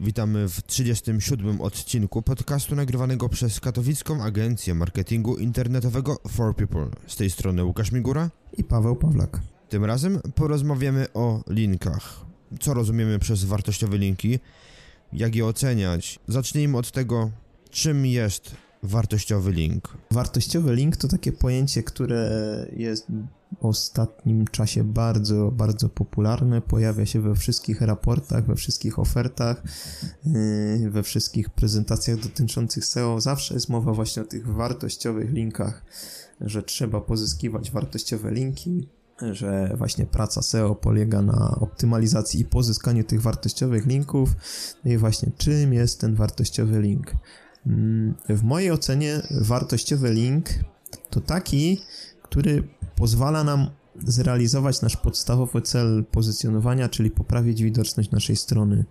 Witamy w 37 odcinku podcastu nagrywanego przez katowicką agencję marketingu internetowego For People. Z tej strony Łukasz Migura i Paweł Pawlak. Tym razem porozmawiamy o linkach. Co rozumiemy przez wartościowe linki? Jak je oceniać? Zacznijmy od tego, czym jest wartościowy link. Wartościowy link to takie pojęcie, które jest w ostatnim czasie bardzo, bardzo popularne. Pojawia się we wszystkich raportach, we wszystkich ofertach, yy, we wszystkich prezentacjach dotyczących SEO. Zawsze jest mowa właśnie o tych wartościowych linkach, że trzeba pozyskiwać wartościowe linki, że właśnie praca SEO polega na optymalizacji i pozyskaniu tych wartościowych linków. No i właśnie czym jest ten wartościowy link? Mm, w mojej ocenie wartościowy link to taki, który pozwala nam zrealizować nasz podstawowy cel pozycjonowania, czyli poprawić widoczność naszej strony.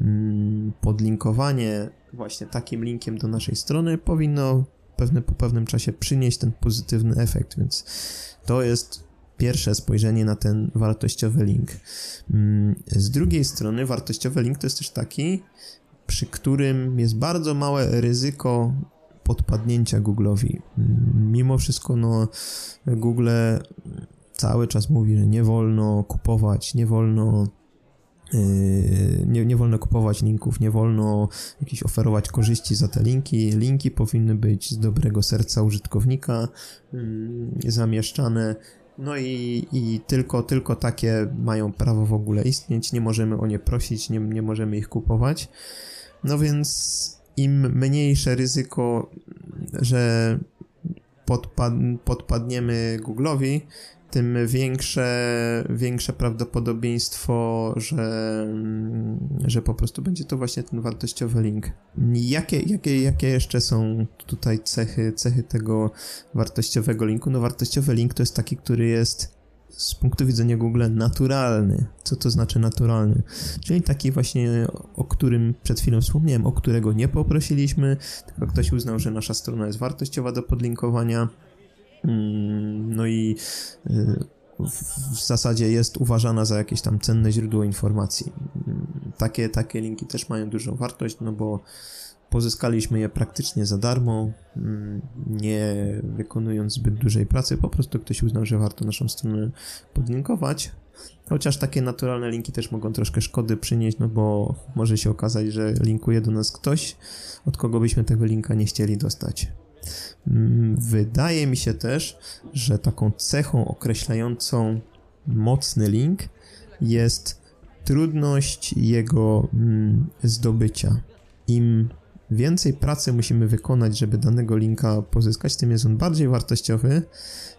Mm, podlinkowanie właśnie takim linkiem do naszej strony powinno pewne, po pewnym czasie przynieść ten pozytywny efekt, więc to jest pierwsze spojrzenie na ten wartościowy link. Mm, z drugiej strony, wartościowy link to jest też taki, przy którym jest bardzo małe ryzyko podpadnięcia Google'owi. Mimo wszystko, no, Google cały czas mówi, że nie wolno kupować, nie wolno yy, nie, nie wolno kupować linków, nie wolno jakieś oferować korzyści za te linki. Linki powinny być z dobrego serca użytkownika yy, zamieszczane. No i, i tylko, tylko takie mają prawo w ogóle istnieć. Nie możemy o nie prosić, nie, nie możemy ich kupować. No więc im mniejsze ryzyko, że podpad, podpadniemy Google'owi, tym większe, większe prawdopodobieństwo, że, że po prostu będzie to właśnie ten wartościowy link. Jakie, jakie, jakie jeszcze są tutaj cechy, cechy tego wartościowego linku? No wartościowy link to jest taki, który jest z punktu widzenia Google naturalny. Co to znaczy naturalny? Czyli taki właśnie, o którym przed chwilą wspomniałem, o którego nie poprosiliśmy, tylko ktoś uznał, że nasza strona jest wartościowa do podlinkowania. Mm, no i y, w zasadzie jest uważana za jakieś tam cenne źródło informacji. Mm, takie, takie linki też mają dużą wartość, no bo Pozyskaliśmy je praktycznie za darmo, mm, nie wykonując zbyt dużej pracy, po prostu ktoś uznał, że warto naszą stronę podlinkować. Chociaż takie naturalne linki też mogą troszkę szkody przynieść, no bo może się okazać, że linkuje do nas ktoś, od kogo byśmy tego linka nie chcieli dostać. Mm, wydaje mi się też, że taką cechą określającą mocny link jest trudność jego mm, zdobycia. Im więcej pracy musimy wykonać, żeby danego linka pozyskać, tym jest on bardziej wartościowy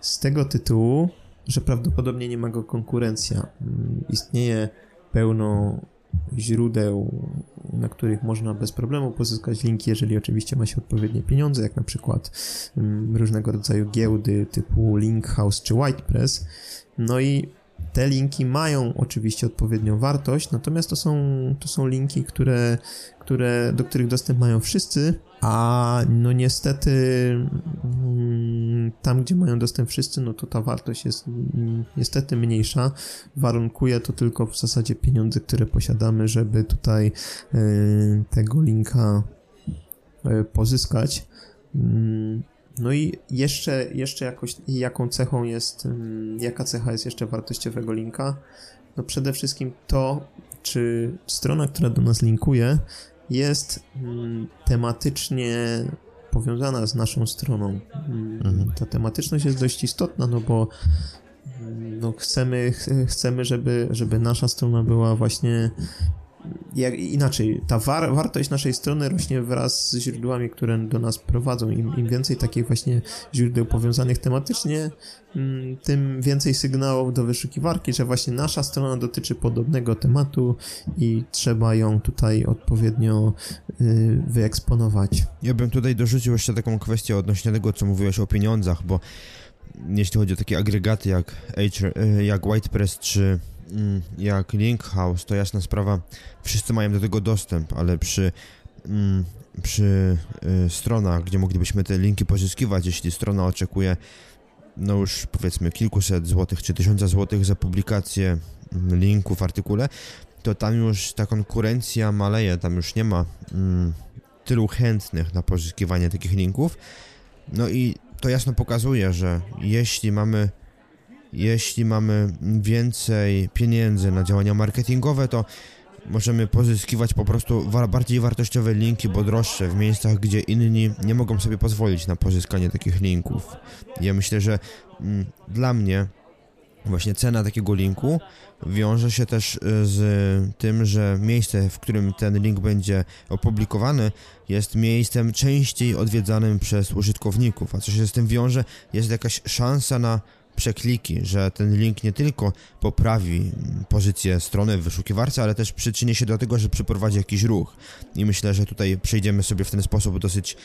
z tego tytułu, że prawdopodobnie nie ma go konkurencja. Mm, istnieje pełno źródeł, na których można bez problemu pozyskać linki, jeżeli oczywiście ma się odpowiednie pieniądze, jak na przykład mm, różnego rodzaju giełdy typu Linkhouse czy Whitepress. No i te linki mają oczywiście odpowiednią wartość, natomiast to są, to są linki, które, które, do których dostęp mają wszyscy, a no niestety mm, tam, gdzie mają dostęp wszyscy, no to ta wartość jest mm, niestety mniejsza. Warunkuje to tylko w zasadzie pieniądze, które posiadamy, żeby tutaj y, tego linka y, pozyskać. Mm, no i jeszcze, jeszcze jakoś, jaką cechą jest, jaka cecha jest jeszcze wartościowego linka? No przede wszystkim to, czy strona, która do nas linkuje, jest tematycznie powiązana z naszą stroną. Mhm. Ta tematyczność jest dość istotna, no bo no chcemy, chcemy żeby, żeby nasza strona była właśnie jak, inaczej, ta war, wartość naszej strony rośnie wraz z źródłami, które do nas prowadzą. Im, im więcej takich właśnie źródeł powiązanych tematycznie, mm, tym więcej sygnałów do wyszukiwarki, że właśnie nasza strona dotyczy podobnego tematu i trzeba ją tutaj odpowiednio y, wyeksponować. Ja bym tutaj dorzucił jeszcze taką kwestię odnośnie tego, co mówiłeś o pieniądzach, bo jeśli chodzi o takie agregaty jak, H, y, jak WhitePress czy mm, jak Linkhouse, to jasna sprawa, wszyscy mają do tego dostęp, ale przy, mm, przy y, stronach, gdzie moglibyśmy te linki pozyskiwać, jeśli strona oczekuje no już powiedzmy kilkuset złotych czy tysiąca złotych za publikację mm, linku w artykule, to tam już ta konkurencja maleje, tam już nie ma mm, tylu chętnych na pozyskiwanie takich linków. No i to jasno pokazuje, że jeśli mamy jeśli mamy więcej pieniędzy na działania marketingowe, to możemy pozyskiwać po prostu bardziej wartościowe linki, bo droższe w miejscach, gdzie inni nie mogą sobie pozwolić na pozyskanie takich linków. Ja myślę, że mm, dla mnie właśnie cena takiego linku wiąże się też y, z tym, że miejsce, w którym ten link będzie opublikowany, jest miejscem częściej odwiedzanym przez użytkowników. A co się z tym wiąże, jest jakaś szansa na przekliki, że ten link nie tylko poprawi pozycję strony w wyszukiwarce, ale też przyczyni się do tego, że przyprowadzi jakiś ruch. I myślę, że tutaj przejdziemy sobie w ten sposób dosyć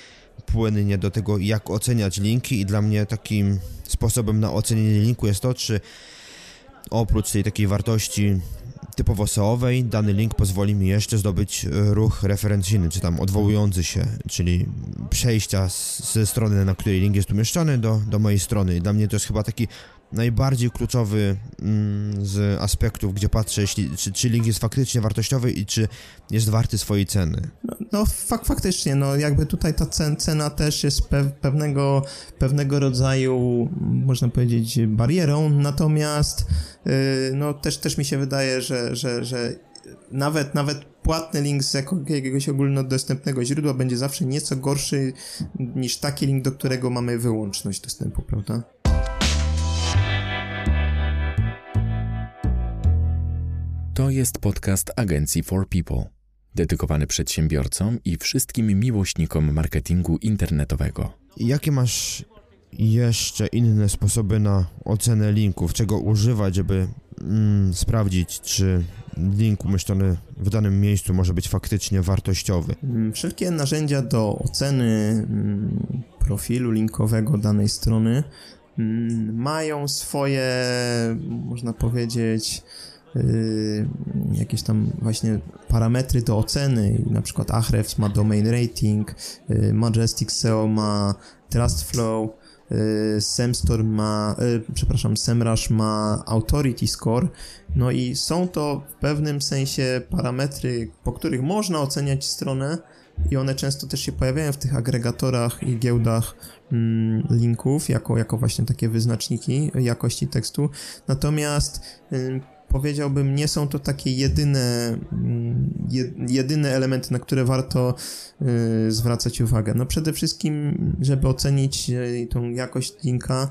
płynnie do tego, jak oceniać linki i dla mnie takim sposobem na ocenienie linku jest to, czy oprócz tej takiej wartości typowo SEO-owej, dany link pozwoli mi jeszcze zdobyć e, ruch referencyjny, czy tam odwołujący się, czyli przejścia z, ze strony, na której link jest umieszczony, do, do mojej strony. Dla mnie to jest chyba taki najbardziej kluczowy mm, z aspektów, gdzie patrzę, jeśli, czy, czy link jest faktycznie wartościowy i czy jest warty swojej ceny. No, no fak, faktycznie, no jakby tutaj ta cen, cena też jest pe, pewnego, pewnego rodzaju, można powiedzieć, barierą, natomiast yy, no też, też mi się wydaje, że, że, że nawet, nawet płatny link z jakiegoś ogólnodostępnego źródła będzie zawsze nieco gorszy niż taki link, do którego mamy wyłączność dostępu, prawda? To jest podcast Agencji for People, dedykowany przedsiębiorcom i wszystkim miłośnikom marketingu internetowego. Jakie masz jeszcze inne sposoby na ocenę linków? Czego używać, żeby mm, sprawdzić, czy link umieszczony w danym miejscu może być faktycznie wartościowy? Mm, wszelkie narzędzia do oceny mm, profilu linkowego danej strony mm, mają swoje, można powiedzieć, Yy, jakieś tam właśnie parametry do oceny, na przykład Ahrefs ma domain rating, yy, Majestic SEO ma Trustflow, yy, Semstorm ma, przepraszam, Semrush ma Authority Score, no i są to w pewnym sensie parametry, po których można oceniać stronę i one często też się pojawiają w tych agregatorach i giełdach mm, linków jako, jako właśnie takie wyznaczniki jakości tekstu. Natomiast powiedziałbym, nie są to takie jedyne, mm, jedyne elementy, na które warto y, zwracać uwagę. No przede wszystkim, żeby ocenić y, tą jakość linka,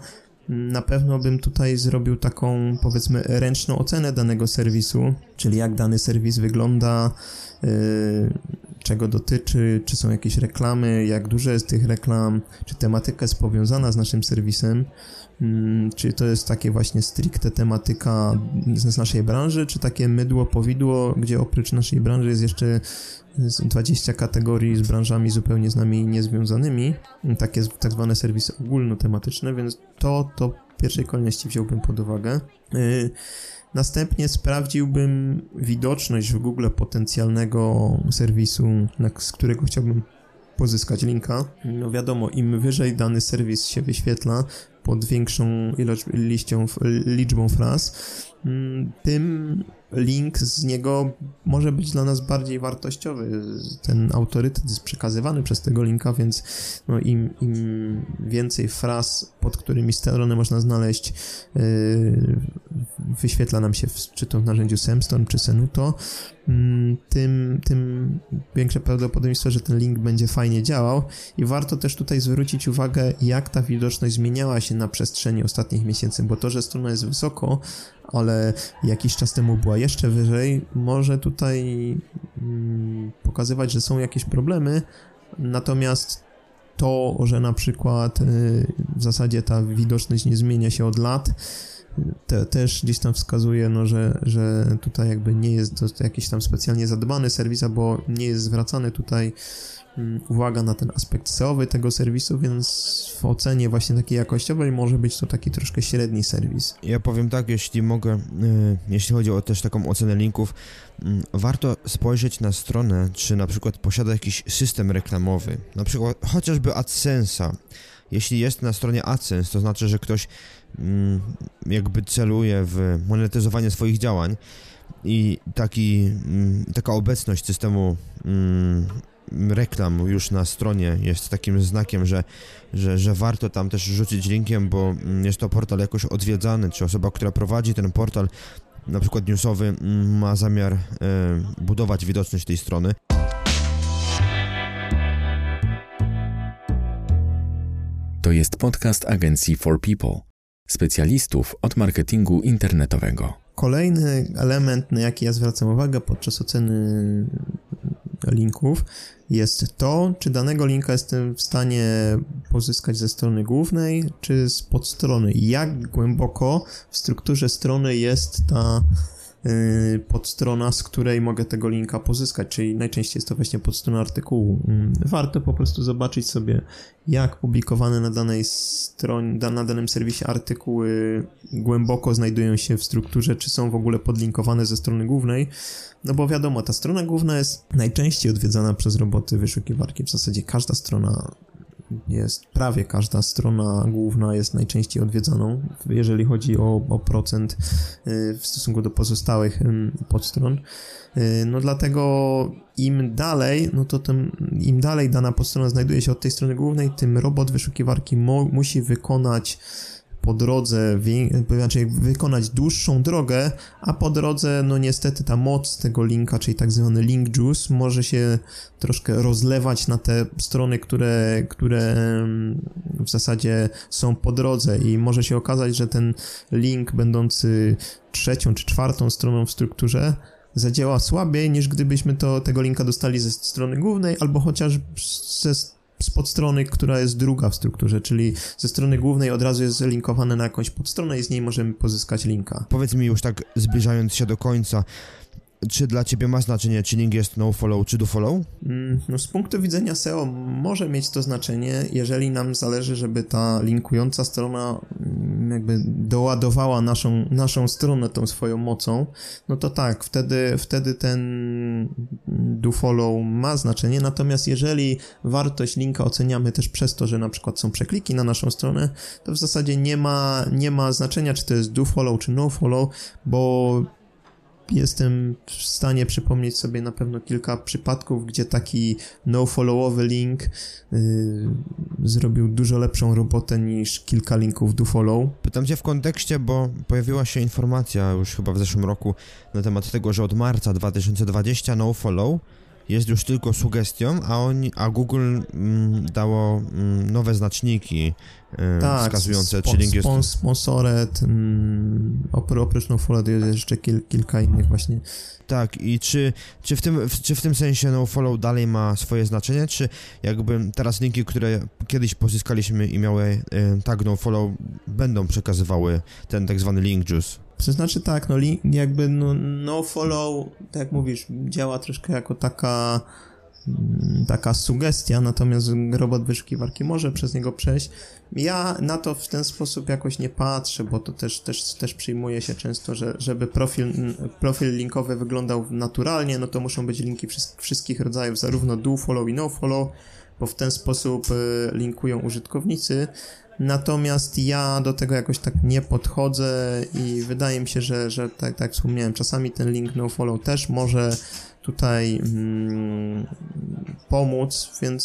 mm, na pewno bym tutaj zrobił taką, powiedzmy, ręczną ocenę danego serwisu, czyli jak dany serwis wygląda, y, czego dotyczy, czy są jakieś reklamy, jak dużo jest tych reklam, czy tematyka jest powiązana z naszym serwisem. Mm, czy to jest takie właśnie stricte tematyka z naszej branży, czy takie mydło, powidło, gdzie oprócz naszej branży jest jeszcze 20 kategorii z branżami zupełnie z nami niezwiązanymi, takie tak zwane serwisy ogólnotematyczne, więc to, to w pierwszej kolejności wziąłbym pod uwagę. Następnie sprawdziłbym widoczność w Google potencjalnego serwisu, z którego chciałbym pozyskać linka. No wiadomo, im wyżej dany serwis się wyświetla, pod większą ilość, liścią, liczbą fraz, mm, tym link z niego może być dla nas bardziej wartościowy. Ten autorytet jest przekazywany przez tego linka, więc no im, im więcej fraz, pod którymi stronę można znaleźć yy, wyświetla nam się w, czy to w narzędziu Semstorm czy Senuto, mm, tym, tym większe prawdopodobieństwo, że ten link będzie fajnie działał. I warto też tutaj zwrócić uwagę, jak ta widoczność zmieniała się na przestrzeni ostatnich miesięcy, bo to, że strona jest wysoko, ale jakiś czas temu była jeszcze wyżej, może tutaj mm, pokazywać, że są jakieś problemy, natomiast to, że na przykład y, w zasadzie ta widoczność nie zmienia się od lat, te, też gdzieś tam wskazuje, no, że, że tutaj jakby nie jest to jakiś tam specjalnie zadbany serwis, bo nie jest zwracany tutaj mm, uwaga na ten aspekt SEO tego serwisu, więc w ocenie właśnie takiej jakościowej może być to taki troszkę średni serwis. Ja powiem tak, jeśli mogę, y, jeśli chodzi o też taką ocenę linków, mm, warto spojrzeć na stronę, czy na przykład posiada jakiś system reklamowy, na przykład chociażby AdSense'a. Jeśli jest na stronie AdSense, to znaczy, że ktoś mm, jakby celuje w monetyzowanie swoich działań i taki, mm, taka obecność systemu reklam już na stronie jest takim znakiem, że, że, że warto tam też rzucić linkiem, bo jest to portal jakoś odwiedzany, czy osoba, która prowadzi ten portal, na przykład newsowy, ma zamiar e, budować widoczność tej strony. To jest podcast agencji For People, specjalistów od marketingu internetowego. Kolejny element, na jaki ja zwracam uwagę podczas oceny linków, jest to, czy danego linka jestem w stanie pozyskać ze strony głównej, czy z podstrony. Jak głęboko w strukturze strony jest ta podstrona, z której mogę tego linka pozyskać, czyli najczęściej jest to właśnie podstrona artykułu. Mm, warto po prostu zobaczyć sobie, jak publikowane na danej stronie, na danym serwisie artykuły głęboko znajdują się w strukturze, czy są w ogóle podlinkowane ze strony głównej. No bo wiadomo, ta strona główna jest najczęściej odwiedzana przez roboty wyszukiwarki. W zasadzie każda strona jest prawie każda strona główna jest najczęściej odwiedzaną, jeżeli chodzi o, o procent y, w stosunku do pozostałych podstron. Y, no dlatego im dalej, no to tym, im dalej dana podstrona znajduje się od tej strony głównej, tym robot wyszukiwarki musi wykonać po drodze, znaczy wykonać dłuższą drogę, a po drodze, no niestety ta moc tego linka, czyli tak zwany link juice, może się troszkę rozlewać na te strony, które, które w zasadzie są po drodze. I może się okazać, że ten link będący trzecią czy czwartą stroną w strukturze zadziała słabiej niż gdybyśmy to, tego linka dostali ze strony głównej albo chociaż ze z podstrony, która jest druga w strukturze, czyli ze strony głównej od razu jest zalinkowane na jakąś podstronę i z niej możemy pozyskać linka. Powiedz mi już tak zbliżając się do końca, czy dla ciebie ma znaczenie, czy link jest no follow, czy do follow? Mm, no z punktu widzenia SEO może mieć to znaczenie, jeżeli nam zależy, żeby ta linkująca strona mm, jakby doładowała naszą, naszą stronę tą swoją mocą, no to tak, wtedy, wtedy ten do follow ma znaczenie, natomiast jeżeli wartość linka oceniamy też przez to, że na przykład są przekliki na naszą stronę, to w zasadzie nie ma, nie ma znaczenia, czy to jest do follow, czy no follow, bo jestem w stanie przypomnieć sobie na pewno kilka przypadków, gdzie taki no-followowy link yy, zrobił dużo lepszą robotę niż kilka linków do follow. Pytam cię w kontekście, bo pojawiła się informacja już chyba w zeszłym roku na temat tego, że od marca 2020 no-follow jest już tylko sugestią, a, oni, a Google mm, dało mm, nowe znaczniki e, tak, wskazujące, czy link jest... Sponsored, mm, oprócz NoFollow jest jeszcze kil, kilka innych właśnie. Tak, i czy, czy, w tym, czy w tym sensie NoFollow dalej ma swoje znaczenie, czy jakby teraz linki, które kiedyś pozyskaliśmy i miały e, tag NoFollow, będą przekazywały ten tak zwany link juice? To znaczy tak, no jakby no, no follow, tak jak mówisz, działa troszkę jako taka mm, taka sugestia, natomiast robot wyszukiwarki może przez niego przejść. Ja na to w ten sposób jakoś nie patrzę, bo to też, też, też przyjmuje się często, że żeby profil, profil linkowy wyglądał naturalnie, no to muszą być linki wszystkich rodzajów, zarówno do follow i no follow, bo w ten sposób y, linkują użytkownicy. Natomiast ja do tego jakoś tak nie podchodzę i wydaje mi się, że, że tak, tak wspomniałem, czasami ten link nofollow też może tutaj mm, pomóc, więc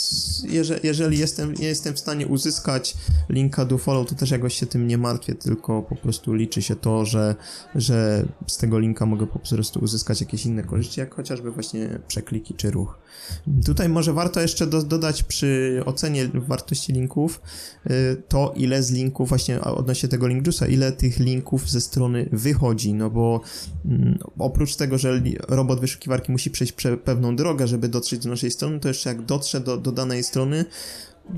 jeżeli, jeżeli jestem, jestem w stanie uzyskać linka do follow, to też jakoś się tym nie martwię, tylko po prostu liczy się to, że, że z tego linka mogę po prostu uzyskać jakieś inne korzyści, jak chociażby właśnie przekliki czy ruch. Tutaj może warto jeszcze do, dodać przy ocenie wartości linków y, to, ile z linków, właśnie odnośnie tego link juice'a, ile tych linków ze strony wychodzi, no bo mm, oprócz tego, że robot wyszukiwarki musi przejść prze pewną drogę, żeby dotrzeć do naszej strony, to jeszcze jak dotrze do, do danej strony,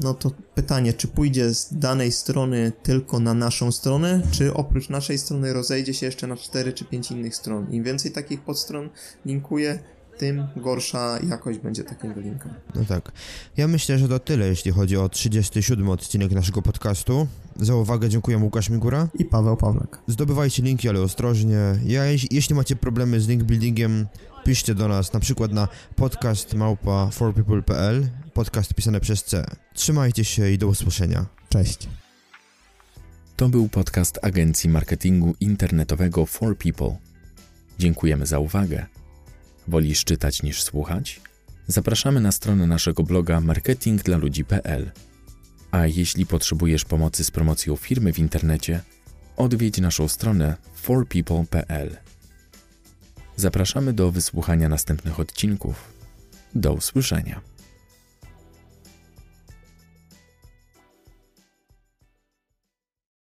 no to pytanie, czy pójdzie z danej strony tylko na naszą stronę, czy oprócz naszej strony rozejdzie się jeszcze na 4 czy 5 innych stron. Im więcej takich podstron linkuje, tym gorsza jakość będzie takiego linka. No tak. Ja myślę, że to tyle, jeśli chodzi o 37 odcinek naszego podcastu. Za uwagę dziękuję Łukasz Migura i Paweł Pawlak. Zdobywajcie linki, ale ostrożnie. Ja, jeśli macie problemy z link buildingiem, piszcie do nas na przykład na podcast małpa forpeople.pl podcast pisany przez C. Trzymajcie się i do usłyszenia. Cześć. To był podcast agencji marketingu internetowego For People. Dziękujemy za uwagę. Wolisz czytać niż słuchać? Zapraszamy na stronę naszego bloga marketingdlaludzi.pl. A jeśli potrzebujesz pomocy z promocją firmy w internecie, odwiedź naszą stronę forpeople.pl. Zapraszamy do wysłuchania następnych odcinków. Do usłyszenia.